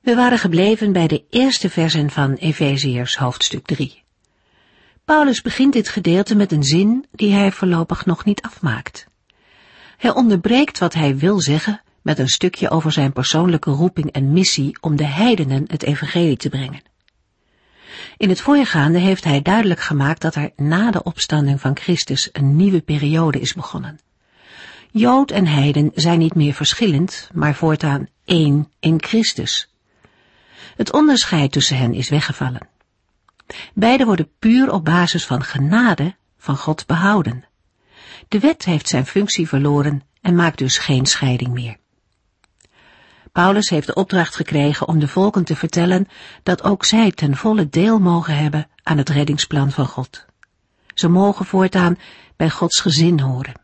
We waren gebleven bij de eerste versen van Efeziërs hoofdstuk 3. Paulus begint dit gedeelte met een zin die hij voorlopig nog niet afmaakt. Hij onderbreekt wat hij wil zeggen met een stukje over zijn persoonlijke roeping en missie om de heidenen het evangelie te brengen. In het voorgaande heeft hij duidelijk gemaakt dat er na de opstanding van Christus een nieuwe periode is begonnen. Jood en heiden zijn niet meer verschillend, maar voortaan één in Christus. Het onderscheid tussen hen is weggevallen. Beide worden puur op basis van genade van God behouden. De wet heeft zijn functie verloren en maakt dus geen scheiding meer. Paulus heeft de opdracht gekregen om de volken te vertellen dat ook zij ten volle deel mogen hebben aan het reddingsplan van God. Ze mogen voortaan bij Gods gezin horen.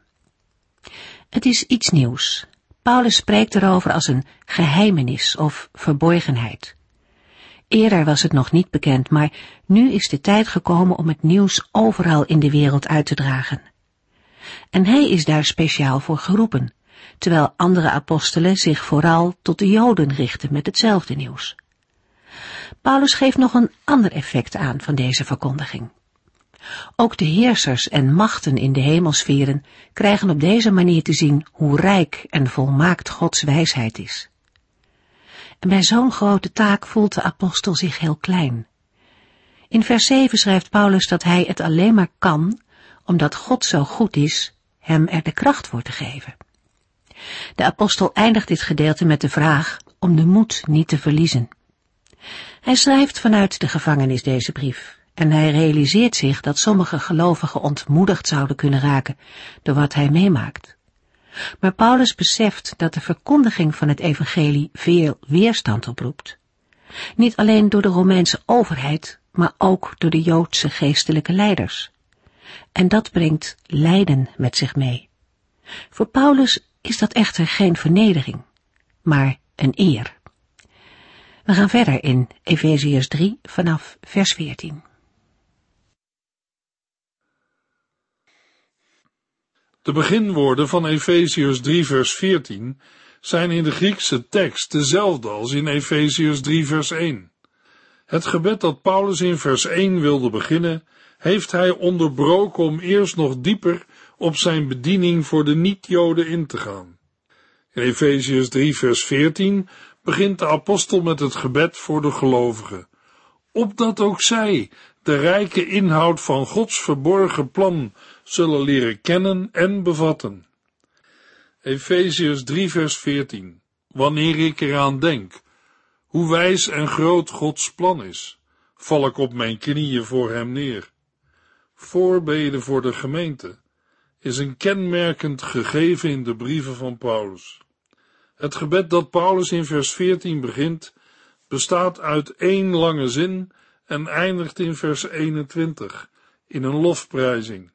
Het is iets nieuws. Paulus spreekt erover als een geheimenis of verborgenheid. Eerder was het nog niet bekend, maar nu is de tijd gekomen om het nieuws overal in de wereld uit te dragen. En hij is daar speciaal voor geroepen, terwijl andere apostelen zich vooral tot de Joden richten met hetzelfde nieuws. Paulus geeft nog een ander effect aan van deze verkondiging. Ook de heersers en machten in de hemelsferen krijgen op deze manier te zien hoe rijk en volmaakt Gods wijsheid is. En bij zo'n grote taak voelt de apostel zich heel klein. In vers 7 schrijft Paulus dat hij het alleen maar kan, omdat God zo goed is, hem er de kracht voor te geven. De apostel eindigt dit gedeelte met de vraag om de moed niet te verliezen. Hij schrijft vanuit de gevangenis deze brief en hij realiseert zich dat sommige gelovigen ontmoedigd zouden kunnen raken door wat hij meemaakt. Maar Paulus beseft dat de verkondiging van het evangelie veel weerstand oproept. Niet alleen door de Romeinse overheid, maar ook door de Joodse geestelijke leiders. En dat brengt lijden met zich mee. Voor Paulus is dat echter geen vernedering, maar een eer. We gaan verder in Efeziërs 3 vanaf vers 14. De beginwoorden van Efeziërs 3 vers 14 zijn in de Griekse tekst dezelfde als in Efeziërs 3 vers 1. Het gebed dat Paulus in vers 1 wilde beginnen, heeft hij onderbroken om eerst nog dieper op zijn bediening voor de niet-Joden in te gaan. In Efeziërs 3 vers 14 begint de apostel met het gebed voor de gelovigen, opdat ook zij de rijke inhoud van Gods verborgen plan zullen leren kennen en bevatten. Efeziërs 3 vers 14 Wanneer ik eraan denk, hoe wijs en groot Gods plan is, val ik op mijn knieën voor hem neer. Voorbeden voor de gemeente is een kenmerkend gegeven in de brieven van Paulus. Het gebed dat Paulus in vers 14 begint, bestaat uit één lange zin en eindigt in vers 21 in een lofprijzing.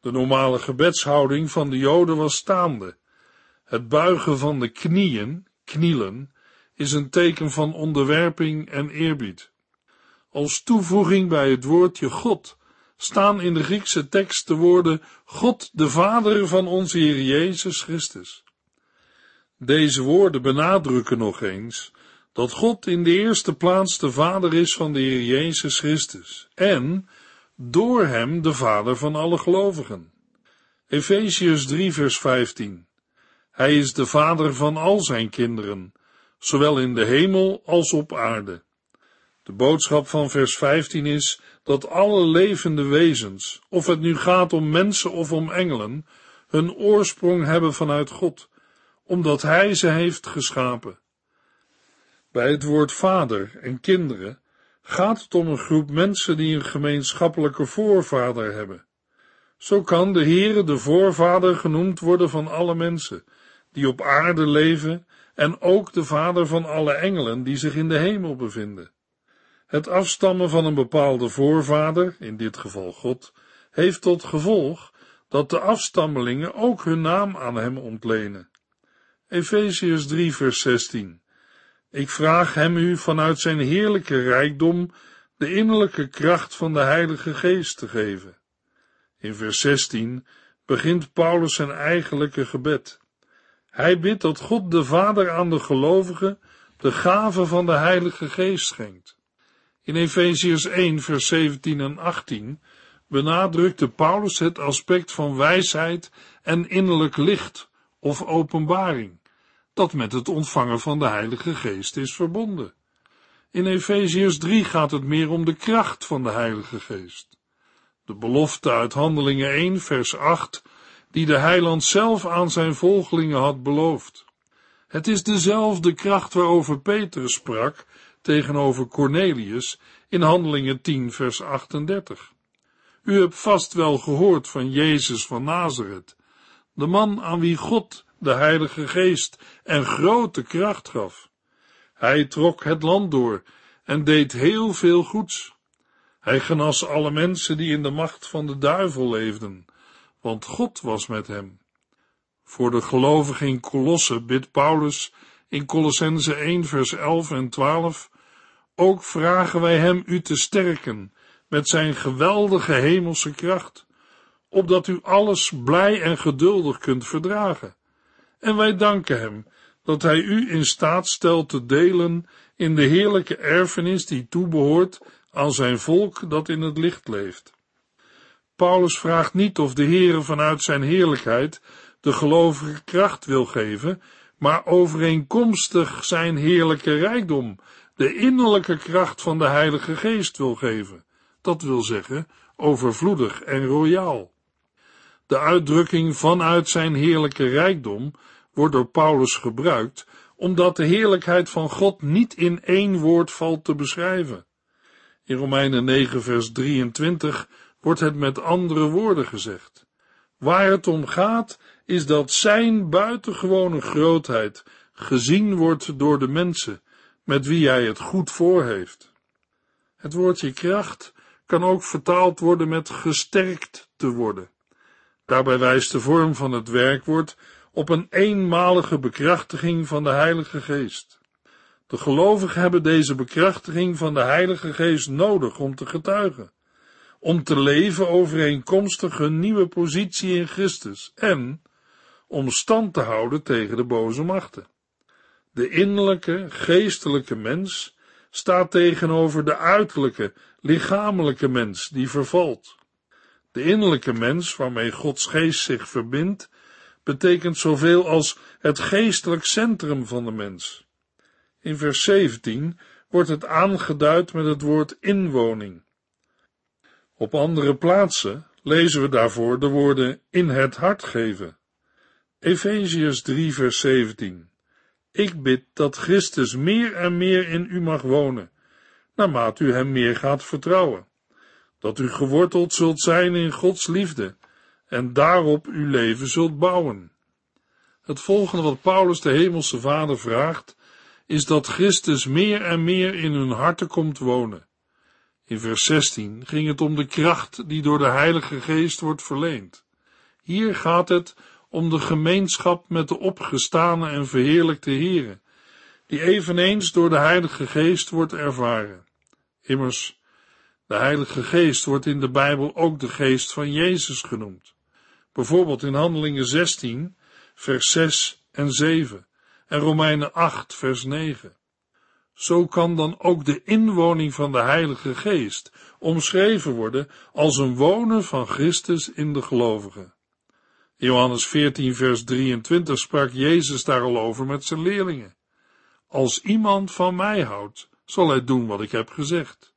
De normale gebedshouding van de Joden was staande. Het buigen van de knieën, knielen, is een teken van onderwerping en eerbied. Als toevoeging bij het woordje God staan in de Griekse tekst de woorden God de Vader van onze Heer Jezus Christus. Deze woorden benadrukken nog eens dat God in de eerste plaats de Vader is van de Heer Jezus Christus en door hem de Vader van alle gelovigen. Efeziërs 3 vers 15 Hij is de Vader van al zijn kinderen, zowel in de hemel als op aarde. De boodschap van vers 15 is dat alle levende wezens, of het nu gaat om mensen of om engelen, hun oorsprong hebben vanuit God, omdat Hij ze heeft geschapen. Bij het woord vader en kinderen gaat het om een groep mensen die een gemeenschappelijke voorvader hebben. Zo kan de Heere de voorvader genoemd worden van alle mensen die op aarde leven en ook de vader van alle engelen die zich in de hemel bevinden. Het afstammen van een bepaalde voorvader, in dit geval God, heeft tot gevolg dat de afstammelingen ook hun naam aan hem ontlenen. Efeziërs 3 vers 16 Ik vraag hem u vanuit zijn heerlijke rijkdom de innerlijke kracht van de Heilige Geest te geven. In vers 16 begint Paulus zijn eigenlijke gebed. Hij bidt dat God de Vader aan de gelovigen de gave van de Heilige Geest schenkt. In Efeziërs 1 vers 17 en 18 benadrukte Paulus het aspect van wijsheid en innerlijk licht of openbaring, dat met het ontvangen van de Heilige Geest is verbonden. In Efeziërs 3 gaat het meer om de kracht van de Heilige Geest. De belofte uit Handelingen 1 vers 8, die de heiland zelf aan zijn volgelingen had beloofd. Het is dezelfde kracht waarover Petrus sprak tegenover Cornelius in Handelingen 10 vers 38. U hebt vast wel gehoord van Jezus van Nazareth, de man aan wie God de Heilige Geest en grote kracht gaf. Hij trok het land door en deed heel veel goeds. Hij genas alle mensen die in de macht van de duivel leefden, want God was met hem. Voor de gelovigen in Colosse bidt Paulus in Colossense 1 vers 11 en 12, ook vragen wij hem u te sterken met zijn geweldige hemelse kracht, opdat u alles blij en geduldig kunt verdragen. En wij danken hem dat hij u in staat stelt te delen in de heerlijke erfenis die toebehoort aan zijn volk dat in het licht leeft. Paulus vraagt niet of de Heere vanuit zijn heerlijkheid de gelovige kracht wil geven, maar overeenkomstig zijn heerlijke rijkdom de innerlijke kracht van de Heilige Geest wil geven, dat wil zeggen overvloedig en royaal. De uitdrukking vanuit zijn heerlijke rijkdom wordt door Paulus gebruikt, omdat de heerlijkheid van God niet in één woord valt te beschrijven. In Romeinen 9 vers 23 wordt het met andere woorden gezegd. Waar het om gaat, is dat zijn buitengewone grootheid gezien wordt door de mensen, met wie hij het goed voor heeft. Het woordje kracht kan ook vertaald worden met gesterkt te worden. Daarbij wijst de vorm van het werkwoord op een eenmalige bekrachtiging van de Heilige Geest. De gelovigen hebben deze bekrachtiging van de Heilige Geest nodig om te getuigen, om te leven overeenkomstig hun nieuwe positie in Christus en om stand te houden tegen de boze machten. De innerlijke, geestelijke mens staat tegenover de uiterlijke, lichamelijke mens die vervalt. De innerlijke mens, waarmee Gods geest zich verbindt, betekent zoveel als het geestelijk centrum van de mens. In vers 17 wordt het aangeduid met het woord inwoning. Op andere plaatsen lezen we daarvoor de woorden in het hart geven. Efeziërs 3 vers 17 ik bid dat Christus meer en meer in u mag wonen, naarmate u hem meer gaat vertrouwen. Dat u geworteld zult zijn in Gods liefde en daarop uw leven zult bouwen. Het volgende wat Paulus de Hemelse Vader vraagt, is dat Christus meer en meer in hun harten komt wonen. In vers 16 ging het om de kracht die door de Heilige Geest wordt verleend. Hier gaat het om de gemeenschap met de opgestane en verheerlijkte Here, die eveneens door de Heilige Geest wordt ervaren. Immers, de Heilige Geest wordt in de Bijbel ook de Geest van Jezus genoemd. Bijvoorbeeld in Handelingen 16, vers 6 en 7 en Romeinen 8, vers 9. Zo kan dan ook de inwoning van de Heilige Geest omschreven worden als een wonen van Christus in de gelovigen. Johannes 14, vers 23 sprak Jezus daar al over met zijn leerlingen. Als iemand van mij houdt, zal hij doen wat ik heb gezegd.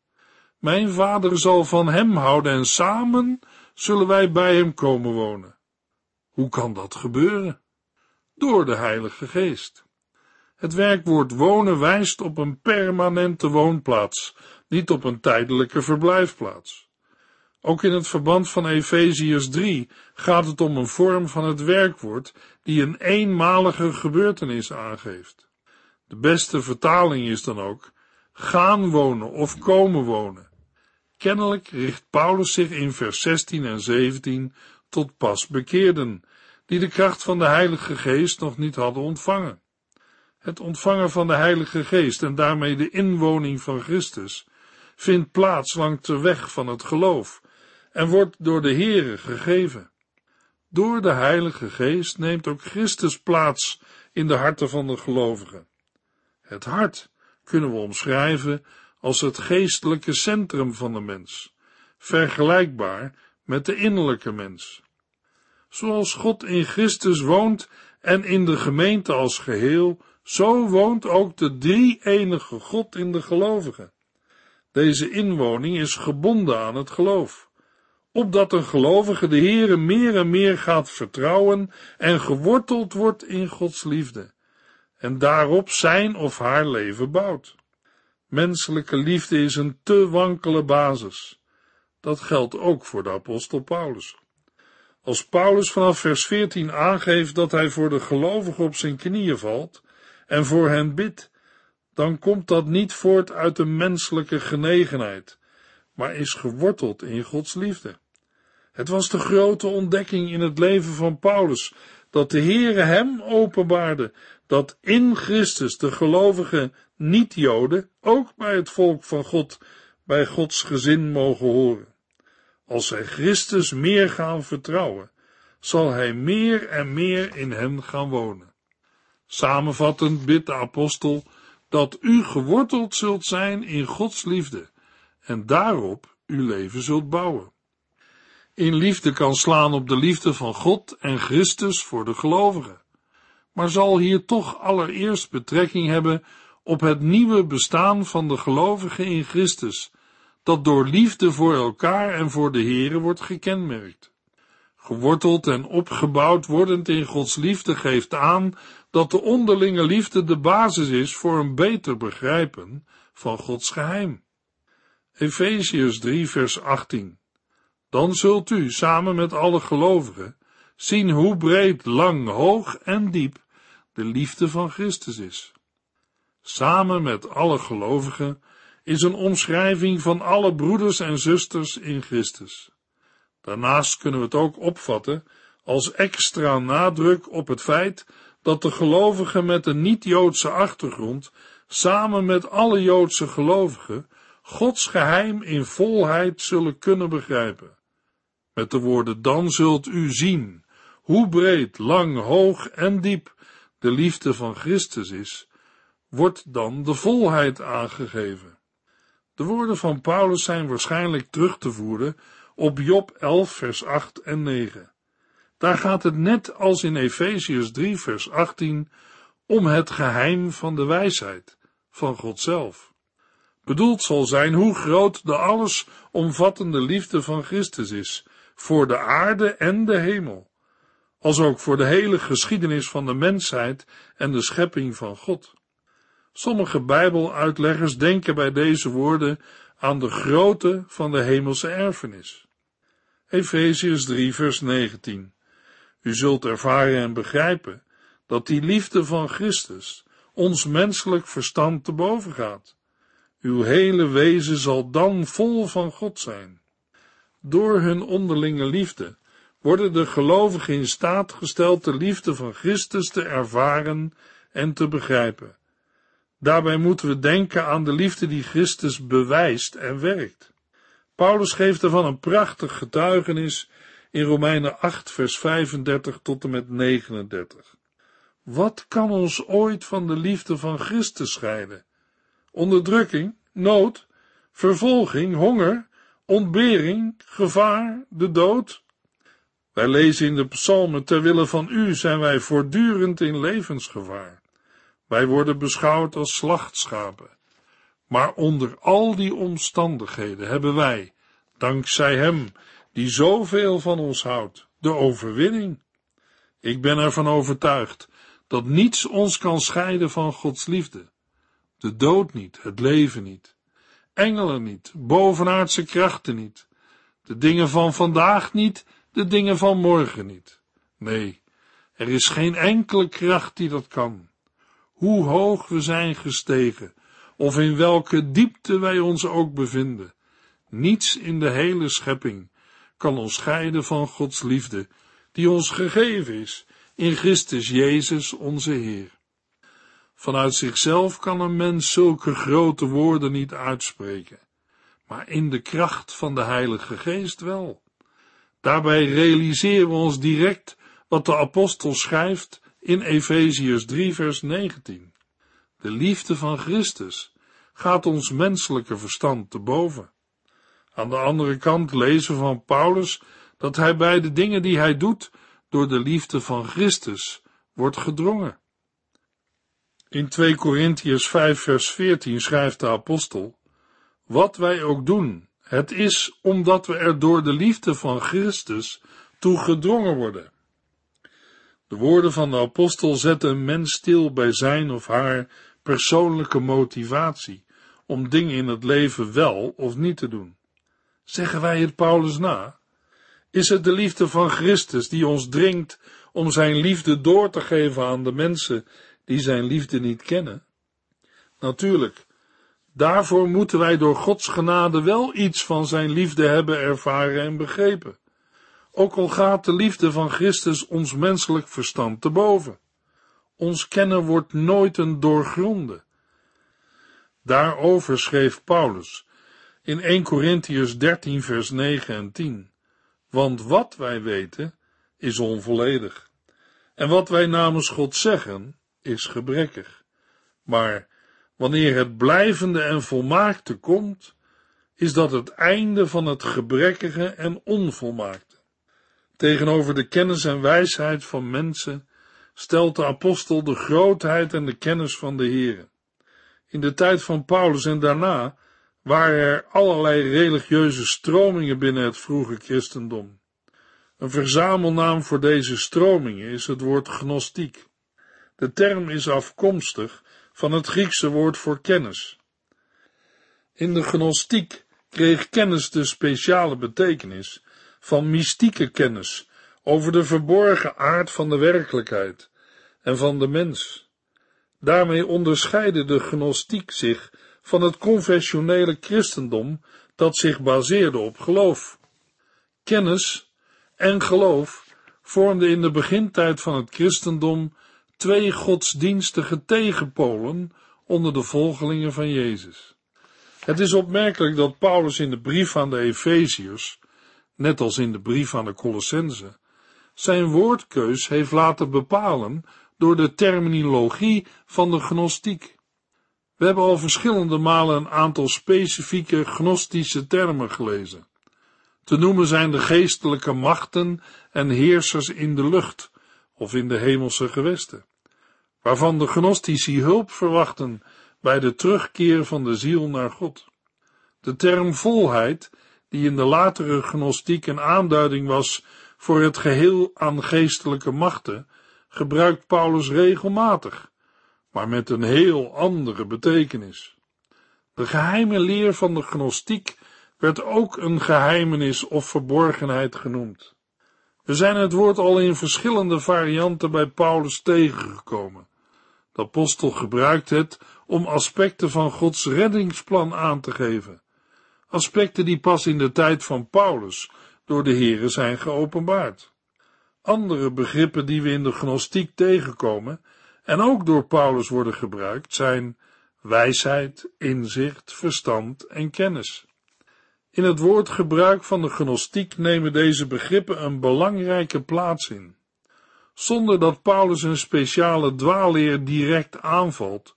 Mijn vader zal van hem houden en samen zullen wij bij hem komen wonen. Hoe kan dat gebeuren? Door de Heilige Geest. Het werkwoord wonen wijst op een permanente woonplaats, niet op een tijdelijke verblijfplaats. Ook in het verband van Efeziërs 3 gaat het om een vorm van het werkwoord die een eenmalige gebeurtenis aangeeft. De beste vertaling is dan ook gaan wonen of komen wonen. Kennelijk richt Paulus zich in vers 16 en 17 tot pas bekeerden, die de kracht van de Heilige Geest nog niet hadden ontvangen. Het ontvangen van de Heilige Geest en daarmee de inwoning van Christus vindt plaats langs de weg van het geloof en wordt door de Heere gegeven. Door de Heilige Geest neemt ook Christus plaats in de harten van de gelovigen. Het hart kunnen we omschrijven als het geestelijke centrum van de mens, vergelijkbaar met de innerlijke mens. Zoals God in Christus woont en in de gemeente als geheel, zo woont ook de drie-enige God in de gelovigen. Deze inwoning is gebonden aan het geloof, opdat een gelovige de Heere meer en meer gaat vertrouwen en geworteld wordt in Gods liefde, en daarop zijn of haar leven bouwt. Menselijke liefde is een te wankele basis. Dat geldt ook voor de apostel Paulus. Als Paulus vanaf vers 14 aangeeft dat hij voor de gelovigen op zijn knieën valt en voor hen bidt, dan komt dat niet voort uit een menselijke genegenheid, maar is geworteld in Gods liefde. Het was de grote ontdekking in het leven van Paulus, dat de Heere hem openbaarde, dat in Christus de gelovige niet-Joden ook bij het volk van God, bij Gods gezin mogen horen. Als zij Christus meer gaan vertrouwen, zal hij meer en meer in hen gaan wonen. Samenvattend bidt de apostel dat u geworteld zult zijn in Gods liefde en daarop uw leven zult bouwen. In liefde kan slaan op de liefde van God en Christus voor de gelovigen, maar zal hier toch allereerst betrekking hebben op het nieuwe bestaan van de gelovigen in Christus, dat door liefde voor elkaar en voor de Here wordt gekenmerkt. Geworteld en opgebouwd wordend in Gods liefde geeft aan dat de onderlinge liefde de basis is voor een beter begrijpen van Gods geheim. Efeziërs 3 vers 18 Dan zult u samen met alle gelovigen zien hoe breed, lang, hoog en diep de liefde van Christus is. Samen met alle gelovigen is een omschrijving van alle broeders en zusters in Christus. Daarnaast kunnen we het ook opvatten als extra nadruk op het feit dat de gelovigen met een niet-Joodse achtergrond samen met alle Joodse gelovigen Gods geheim in volheid zullen kunnen begrijpen. Met de woorden dan zult u zien hoe breed, lang, hoog en diep de liefde van Christus is, wordt dan de volheid aangegeven. De woorden van Paulus zijn waarschijnlijk terug te voeren op Job 11 vers 8 en 9. Daar gaat het net als in Efeziërs 3 vers 18 om het geheim van de wijsheid van God zelf. Bedoeld zal zijn hoe groot de alles omvattende liefde van Christus is voor de aarde en de hemel, als ook voor de hele geschiedenis van de mensheid en de schepping van God. Sommige Bijbeluitleggers denken bij deze woorden aan de grootte van de hemelse erfenis. Efeziërs 3 vers 19 U zult ervaren en begrijpen dat die liefde van Christus ons menselijk verstand te boven gaat. Uw hele wezen zal dan vol van God zijn. Door hun onderlinge liefde worden de gelovigen in staat gesteld de liefde van Christus te ervaren en te begrijpen. Daarbij moeten we denken aan de liefde die Christus bewijst en werkt. Paulus geeft ervan een prachtig getuigenis in Romeinen 8, vers 35 tot en met 39. Wat kan ons ooit van de liefde van Christus scheiden? Onderdrukking, nood, vervolging, honger, ontbering, gevaar, de dood? Wij lezen in de psalmen, ter wille van u zijn wij voortdurend in levensgevaar. Wij worden beschouwd als slachtschapen. Maar onder al die omstandigheden hebben wij, dankzij Hem, die zoveel van ons houdt, de overwinning. Ik ben ervan overtuigd dat niets ons kan scheiden van Gods liefde. De dood niet, het leven niet, engelen niet, bovenaardse krachten niet, de dingen van vandaag niet, de dingen van morgen niet. Nee, er is geen enkele kracht die dat kan hoe hoog we zijn gestegen, of in welke diepte wij ons ook bevinden. Niets in de hele schepping kan ons scheiden van Gods liefde, die ons gegeven is in Christus Jezus onze Heer. Vanuit zichzelf kan een mens zulke grote woorden niet uitspreken, maar in de kracht van de Heilige Geest wel. Daarbij realiseren we ons direct wat de apostel schrijft in Efeziërs 3 vers 19. De liefde van Christus gaat ons menselijke verstand te boven. Aan de andere kant lezen we van Paulus dat hij bij de dingen die hij doet door de liefde van Christus wordt gedrongen. In 2 Korintiërs 5 vers 14 schrijft de apostel, wat wij ook doen, het is omdat we er door de liefde van Christus toe gedrongen worden. De woorden van de apostel zetten een mens stil bij zijn of haar persoonlijke motivatie om dingen in het leven wel of niet te doen. Zeggen wij het Paulus na? Is het de liefde van Christus die ons dringt om zijn liefde door te geven aan de mensen die zijn liefde niet kennen? Natuurlijk, daarvoor moeten wij door Gods genade wel iets van zijn liefde hebben ervaren en begrepen. Ook al gaat de liefde van Christus ons menselijk verstand te boven. Ons kennen wordt nooit een doorgronde. Daarover schreef Paulus in 1 Corinthians 13 vers 9 en 10. Want wat wij weten is onvolledig. En wat wij namens God zeggen is gebrekkig. Maar wanneer het blijvende en volmaakte komt, is dat het einde van het gebrekkige en onvolmaakte. Tegenover de kennis en wijsheid van mensen stelt de apostel de grootheid en de kennis van de Heere. In de tijd van Paulus en daarna waren er allerlei religieuze stromingen binnen het vroege christendom. Een verzamelnaam voor deze stromingen is het woord gnostiek. De term is afkomstig van het Griekse woord voor kennis. In de gnostiek kreeg kennis de speciale betekenis van mystieke kennis over de verborgen aard van de werkelijkheid en van de mens. Daarmee onderscheidde de gnostiek zich van het confessionele christendom dat zich baseerde op geloof. Kennis en geloof vormden in de begintijd van het christendom twee godsdienstige tegenpolen onder de volgelingen van Jezus. Het is opmerkelijk dat Paulus in de brief aan de Efeziërs, net als in de brief aan de Colossense, zijn woordkeus heeft laten bepalen door de terminologie van de gnostiek. We hebben al verschillende malen een aantal specifieke gnostische termen gelezen. Te noemen zijn de geestelijke machten en heersers in de lucht of in de hemelse gewesten, waarvan de gnostici hulp verwachten bij de terugkeer van de ziel naar God. De term volheid, die in de latere gnostiek een aanduiding was voor het geheel aan geestelijke machten, gebruikt Paulus regelmatig maar met een heel andere betekenis. De geheime leer van de gnostiek werd ook een geheimenis of verborgenheid genoemd. We zijn het woord al in verschillende varianten bij Paulus tegengekomen. De apostel gebruikt het om aspecten van Gods reddingsplan aan te geven. Aspecten die pas in de tijd van Paulus door de Here zijn geopenbaard. Andere begrippen die we in de gnostiek tegenkomen en ook door Paulus worden gebruikt, zijn wijsheid, inzicht, verstand en kennis. In het woordgebruik van de gnostiek nemen deze begrippen een belangrijke plaats in. Zonder dat Paulus een speciale dwaalleer direct aanvalt,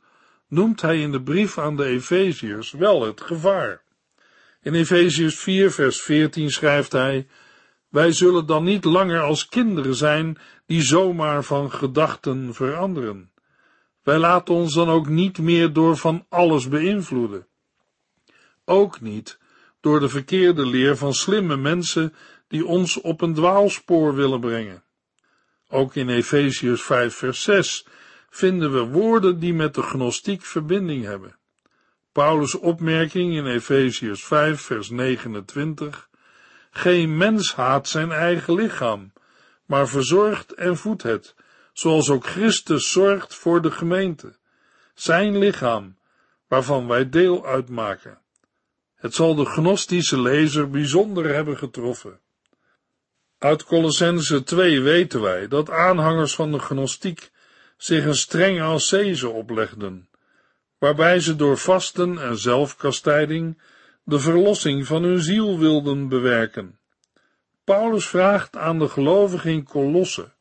noemt hij in de brief aan de Efeziërs wel het gevaar. In Efeziërs 4 vers 14 schrijft hij, wij zullen dan niet langer als kinderen zijn die zomaar van gedachten veranderen. Wij laten ons dan ook niet meer door van alles beïnvloeden. Ook niet door de verkeerde leer van slimme mensen die ons op een dwaalspoor willen brengen. Ook in Efeziërs 5 vers 6 vinden we woorden die met de gnostiek verbinding hebben. Paulus' opmerking in Efeziërs 5 vers 29 geen mens haat zijn eigen lichaam, maar verzorgt en voedt het, zoals ook Christus zorgt voor de gemeente, zijn lichaam, waarvan wij deel uitmaken. Het zal de gnostische lezer bijzonder hebben getroffen. Uit Colossense 2 weten wij dat aanhangers van de gnostiek zich een strenge ascese oplegden, waarbij ze door vasten en zelfkastijding de verlossing van hun ziel wilden bewerken. Paulus vraagt aan de gelovigen in Colosse,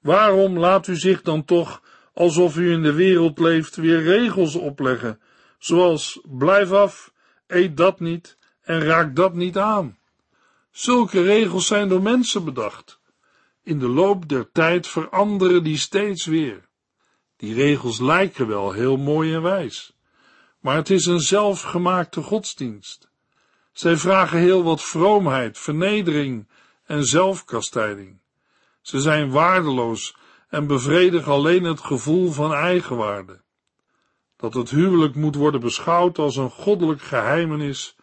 waarom laat u zich dan toch, alsof u in de wereld leeft, weer regels opleggen, zoals blijf af, eet dat niet en raak dat niet aan. Zulke regels zijn door mensen bedacht. In de loop der tijd veranderen die steeds weer. Die regels lijken wel heel mooi en wijs, maar het is een zelfgemaakte godsdienst. Zij vragen heel wat vroomheid, vernedering en zelfkastijding. Ze zijn waardeloos en bevredigen alleen het gevoel van eigenwaarde. Dat het huwelijk moet worden beschouwd als een goddelijk geheimenis,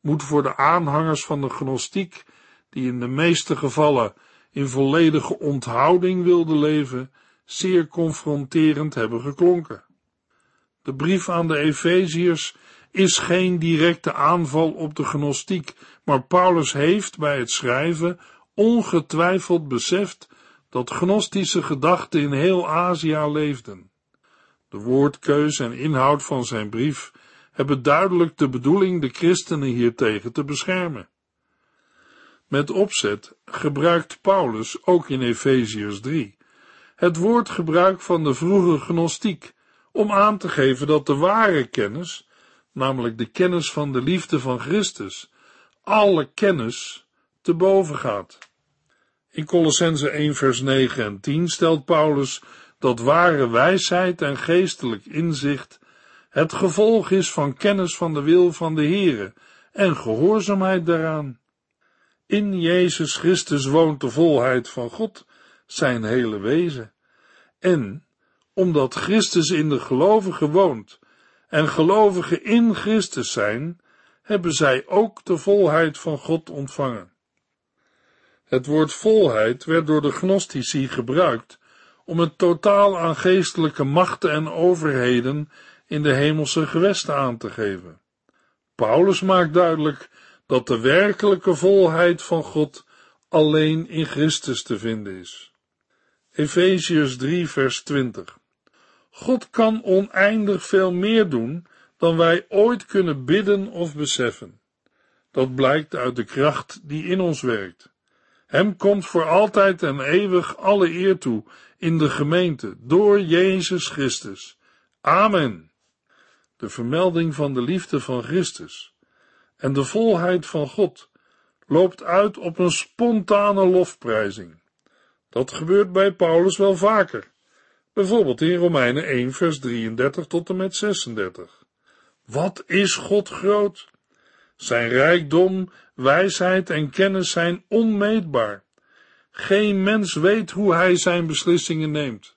moet voor de aanhangers van de gnostiek, die in de meeste gevallen in volledige onthouding wilden leven, zeer confronterend hebben geklonken. De brief aan de Efeziërs is geen directe aanval op de gnostiek, maar Paulus heeft bij het schrijven ongetwijfeld beseft dat gnostische gedachten in heel Azië leefden. De woordkeus en inhoud van zijn brief hebben duidelijk de bedoeling de christenen hiertegen te beschermen. Met opzet gebruikt Paulus ook in Efeziërs 3 het woordgebruik van de vroege gnostiek om aan te geven dat de ware kennis, namelijk de kennis van de liefde van Christus, alle kennis te boven gaat. In Colossense 1 vers 9 en 10 stelt Paulus dat ware wijsheid en geestelijk inzicht het gevolg is van kennis van de wil van de Heere en gehoorzaamheid daaraan. In Jezus Christus woont de volheid van God, zijn hele wezen. En, omdat Christus in de gelovigen woont en gelovigen in Christus zijn, hebben zij ook de volheid van God ontvangen. Het woord volheid werd door de gnostici gebruikt om het totaal aan geestelijke machten en overheden in de hemelse gewesten aan te geven. Paulus maakt duidelijk dat de werkelijke volheid van God alleen in Christus te vinden is. Efeziërs 3 vers 20 God kan oneindig veel meer doen dan wij ooit kunnen bidden of beseffen. Dat blijkt uit de kracht die in ons werkt. Hem komt voor altijd en eeuwig alle eer toe in de gemeente door Jezus Christus. Amen. De vermelding van de liefde van Christus en de volheid van God loopt uit op een spontane lofprijzing. Dat gebeurt bij Paulus wel vaker, bijvoorbeeld in Romeinen 1 vers 33 tot en met 36. Wat is God groot? Zijn rijkdom, wijsheid en kennis zijn onmeetbaar. Geen mens weet hoe hij zijn beslissingen neemt.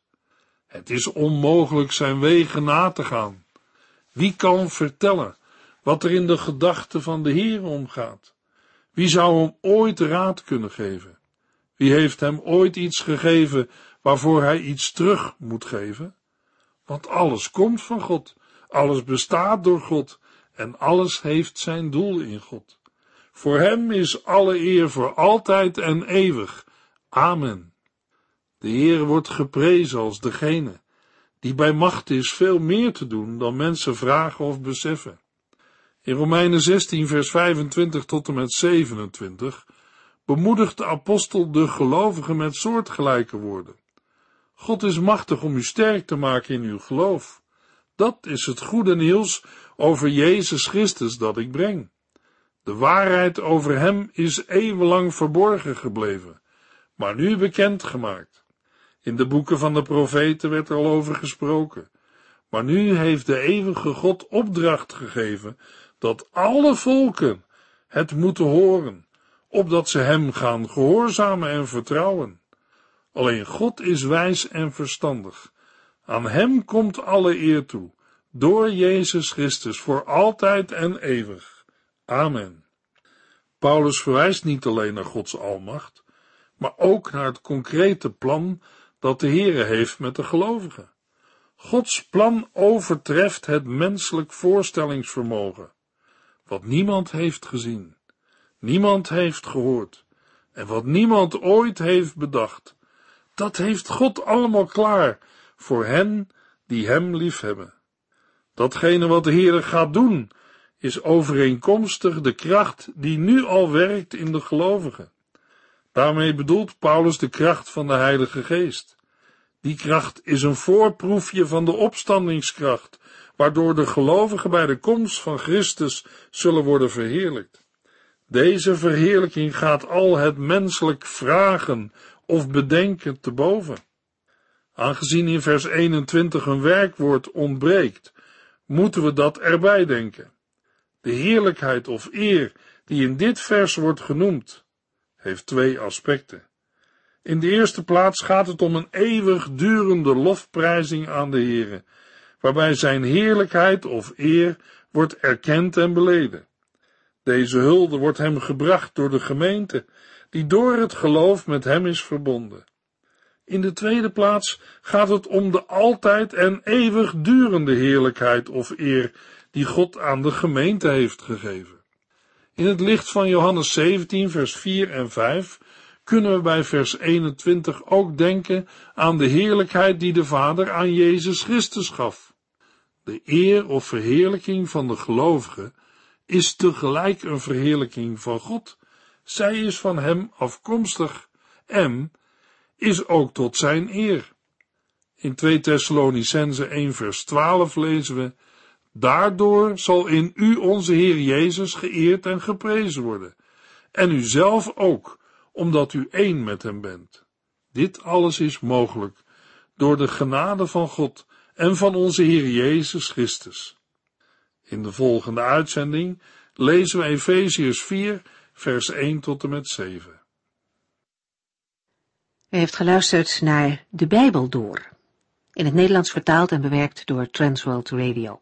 Het is onmogelijk zijn wegen na te gaan. Wie kan vertellen wat er in de gedachten van de Heer omgaat? Wie zou hem ooit raad kunnen geven? Wie heeft hem ooit iets gegeven waarvoor hij iets terug moet geven? Want alles komt van God, alles bestaat door God en alles heeft zijn doel in God. Voor hem is alle eer voor altijd en eeuwig. Amen. De Heer wordt geprezen als degene die bij macht is veel meer te doen dan mensen vragen of beseffen. In Romeinen 16 vers 25 tot en met 27 bemoedigt de apostel de gelovigen met soortgelijke woorden. God is machtig om u sterk te maken in uw geloof. Dat is het goede nieuws over Jezus Christus dat ik breng. De waarheid over hem is eeuwenlang verborgen gebleven, maar nu bekend gemaakt. In de boeken van de profeten werd er al over gesproken. Maar nu heeft de eeuwige God opdracht gegeven dat alle volken het moeten horen, opdat ze hem gaan gehoorzamen en vertrouwen. Alleen God is wijs en verstandig. Aan hem komt alle eer toe, door Jezus Christus voor altijd en eeuwig. Amen. Paulus verwijst niet alleen naar Gods almacht, maar ook naar het concrete plan dat de Heere heeft met de gelovigen. Gods plan overtreft het menselijk voorstellingsvermogen. Wat niemand heeft gezien, niemand heeft gehoord en wat niemand ooit heeft bedacht, dat heeft God allemaal klaar voor hen die Hem liefhebben. Datgene wat de Heere gaat doen, is overeenkomstig de kracht die nu al werkt in de gelovigen. Daarmee bedoelt Paulus de kracht van de Heilige Geest. Die kracht is een voorproefje van de opstandingskracht, waardoor de gelovigen bij de komst van Christus zullen worden verheerlijkt. Deze verheerlijking gaat al het menselijk vragen of bedenken te boven. Aangezien in vers 21 een werkwoord ontbreekt, moeten we dat erbij denken. De heerlijkheid of eer die in dit vers wordt genoemd, heeft twee aspecten. In de eerste plaats gaat het om een eeuwigdurende lofprijzing aan de Heere, waarbij zijn heerlijkheid of eer wordt erkend en beleden. Deze hulde wordt hem gebracht door de gemeente, die door het geloof met hem is verbonden. In de tweede plaats gaat het om de altijd en eeuwigdurende heerlijkheid of eer die God aan de gemeente heeft gegeven. In het licht van Johannes 17, vers 4 en 5 kunnen we bij vers 21 ook denken aan de heerlijkheid die de Vader aan Jezus Christus gaf. De eer of verheerlijking van de gelovigen is tegelijk een verheerlijking van God. Zij is van hem afkomstig en is ook tot zijn eer. In 2 Thessalonicense 1 vers 12 lezen we, Daardoor zal in u onze Heer Jezus geëerd en geprezen worden, en u zelf ook, omdat u één met hem bent. Dit alles is mogelijk door de genade van God en van onze Heer Jezus Christus. In de volgende uitzending lezen we Efeziërs 4, vers 1 tot en met 7. U heeft geluisterd naar De Bijbel Door, in het Nederlands vertaald en bewerkt door Transworld Radio.